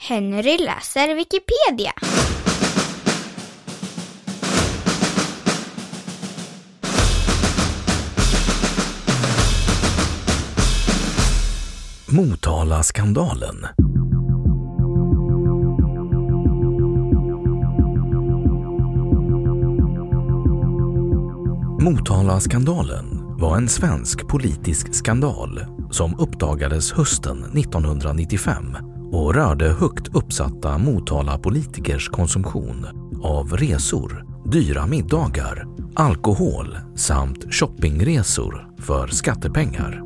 Henry läser Wikipedia. Motala-skandalen. Motala-skandalen var en svensk politisk skandal som uppdagades hösten 1995 och rörde högt uppsatta Motala-politikers konsumtion av resor, dyra middagar, alkohol samt shoppingresor för skattepengar.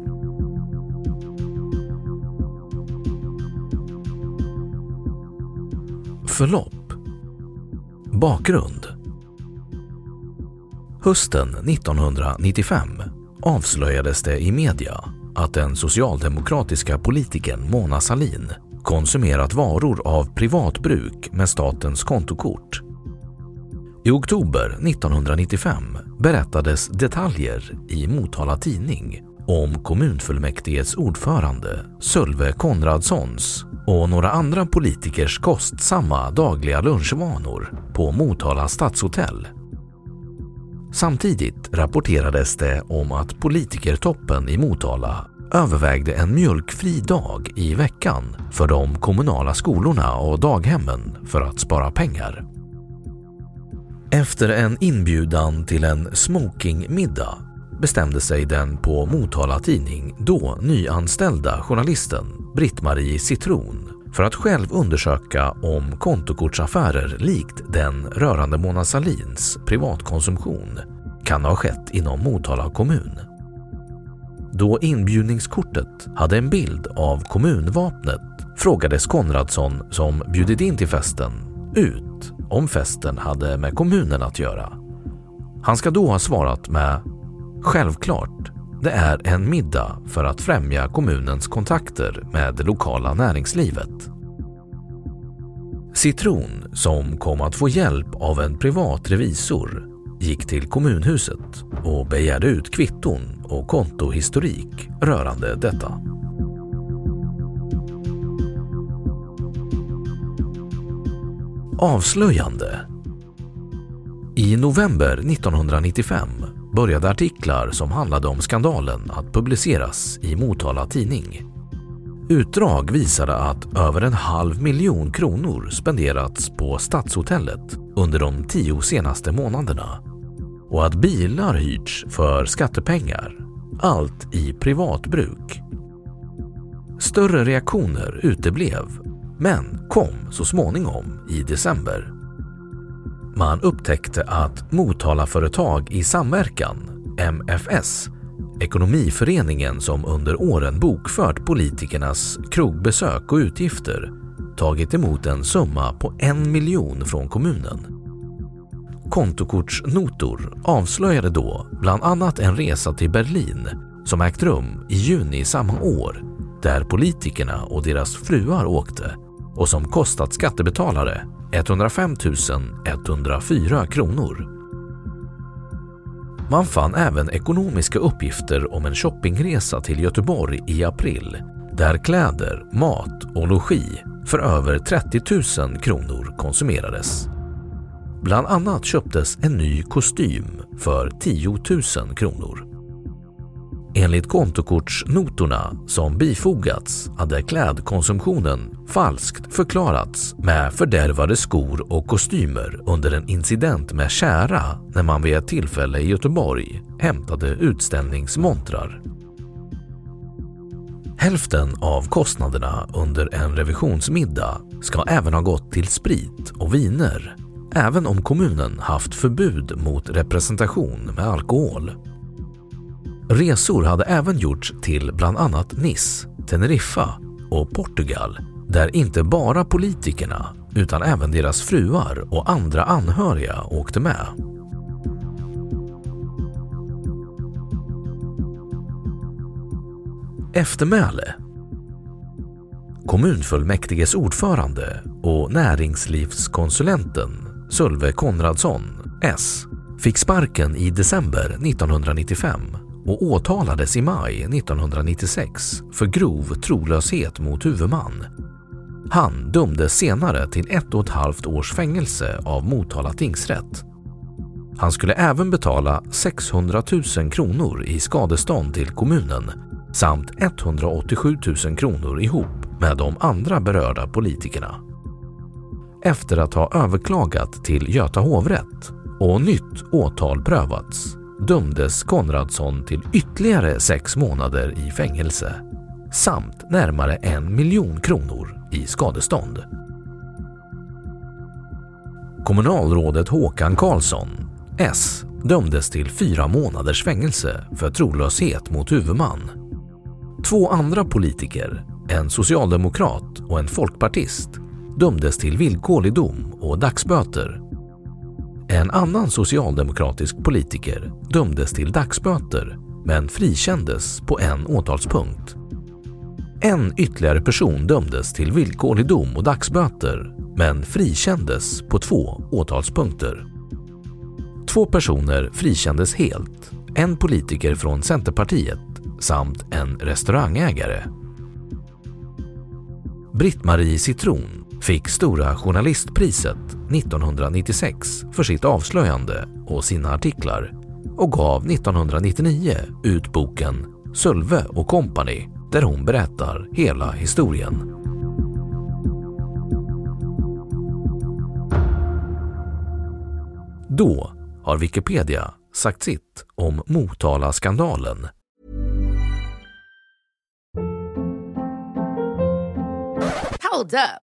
Förlopp Bakgrund Hösten 1995 avslöjades det i media att den socialdemokratiska politikern Mona Sahlin konsumerat varor av privat bruk med statens kontokort. I oktober 1995 berättades detaljer i Motala Tidning om kommunfullmäktiges ordförande Sölve Konradssons och några andra politikers kostsamma dagliga lunchvanor på Motala stadshotell. Samtidigt rapporterades det om att politikertoppen i Motala övervägde en mjölkfri dag i veckan för de kommunala skolorna och daghemmen för att spara pengar. Efter en inbjudan till en smokingmiddag bestämde sig den på Motala Tidning då nyanställda journalisten Britt-Marie Citron för att själv undersöka om kontokortsaffärer likt den rörande Mona Salins privatkonsumtion kan ha skett inom Motala kommun. Då inbjudningskortet hade en bild av kommunvapnet frågades Konradsson som bjudit in till festen ut om festen hade med kommunen att göra. Han ska då ha svarat med “Självklart, det är en middag för att främja kommunens kontakter med det lokala näringslivet”. Citron, som kom att få hjälp av en privat revisor, gick till kommunhuset och begärde ut kvitton och kontohistorik rörande detta. Avslöjande I november 1995 började artiklar som handlade om skandalen att publiceras i Motala Tidning. Utdrag visade att över en halv miljon kronor spenderats på Stadshotellet under de tio senaste månaderna och att bilar hyrts för skattepengar, allt i privat bruk. Större reaktioner uteblev, men kom så småningom i december. Man upptäckte att Motalaföretag i samverkan, MFS, ekonomiföreningen som under åren bokfört politikernas krogbesök och utgifter, tagit emot en summa på en miljon från kommunen kontokortsnotor avslöjade då bland annat en resa till Berlin som ägt rum i juni samma år där politikerna och deras fruar åkte och som kostat skattebetalare 105 104 kronor. Man fann även ekonomiska uppgifter om en shoppingresa till Göteborg i april där kläder, mat och logi för över 30 000 kronor konsumerades. Bland annat köptes en ny kostym för 10 000 kronor. Enligt kontokortsnotorna som bifogats hade klädkonsumtionen falskt förklarats med fördärvade skor och kostymer under en incident med kära när man vid ett tillfälle i Göteborg hämtade utställningsmontrar. Hälften av kostnaderna under en revisionsmiddag ska även ha gått till sprit och viner, även om kommunen haft förbud mot representation med alkohol. Resor hade även gjorts till bland annat Nice, Teneriffa och Portugal där inte bara politikerna utan även deras fruar och andra anhöriga åkte med. Eftermäle Kommunfullmäktiges ordförande och näringslivskonsulenten Sölve Konradsson, S, fick sparken i december 1995 och åtalades i maj 1996 för grov trolöshet mot huvudman. Han dömdes senare till ett och ett halvt års fängelse av Motala tingsrätt. Han skulle även betala 600 000 kronor i skadestånd till kommunen samt 187 000 kronor ihop med de andra berörda politikerna. Efter att ha överklagat till Göta hovrätt och nytt åtal prövats dömdes Konradsson till ytterligare sex månader i fängelse samt närmare en miljon kronor i skadestånd. Kommunalrådet Håkan Karlsson, S, dömdes till fyra månaders fängelse för trolöshet mot huvudman. Två andra politiker, en socialdemokrat och en folkpartist, dömdes till villkorlig dom och dagsböter en annan socialdemokratisk politiker dömdes till dagsböter men frikändes på en åtalspunkt. En ytterligare person dömdes till villkorlig dom och dagsböter men frikändes på två åtalspunkter. Två personer frikändes helt, en politiker från Centerpartiet samt en restaurangägare. Britt-Marie Citron fick Stora Journalistpriset 1996 för sitt avslöjande och sina artiklar och gav 1999 ut boken Sölve och Company där hon berättar hela historien. Då har Wikipedia sagt sitt om Motala-skandalen. Hold up.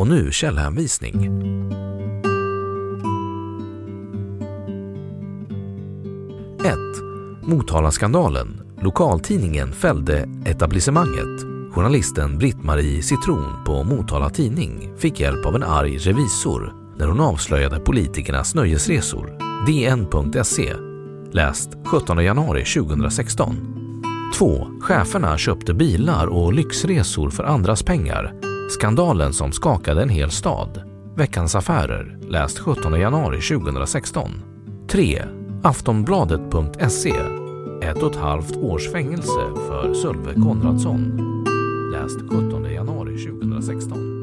Och nu källhänvisning. 1. Motalaskandalen. Lokaltidningen fällde etablissemanget. Journalisten Britt-Marie Citron på Motala Tidning fick hjälp av en arg revisor när hon avslöjade politikernas nöjesresor. DN.se. Läst 17 januari 2016. 2. Cheferna köpte bilar och lyxresor för andras pengar. Skandalen som skakade en hel stad. Veckans Affärer. Läst 17 januari 2016. 3. Aftonbladet.se. Ett och ett halvt års fängelse för Sölve Konradsson. Läst 17 januari 2016.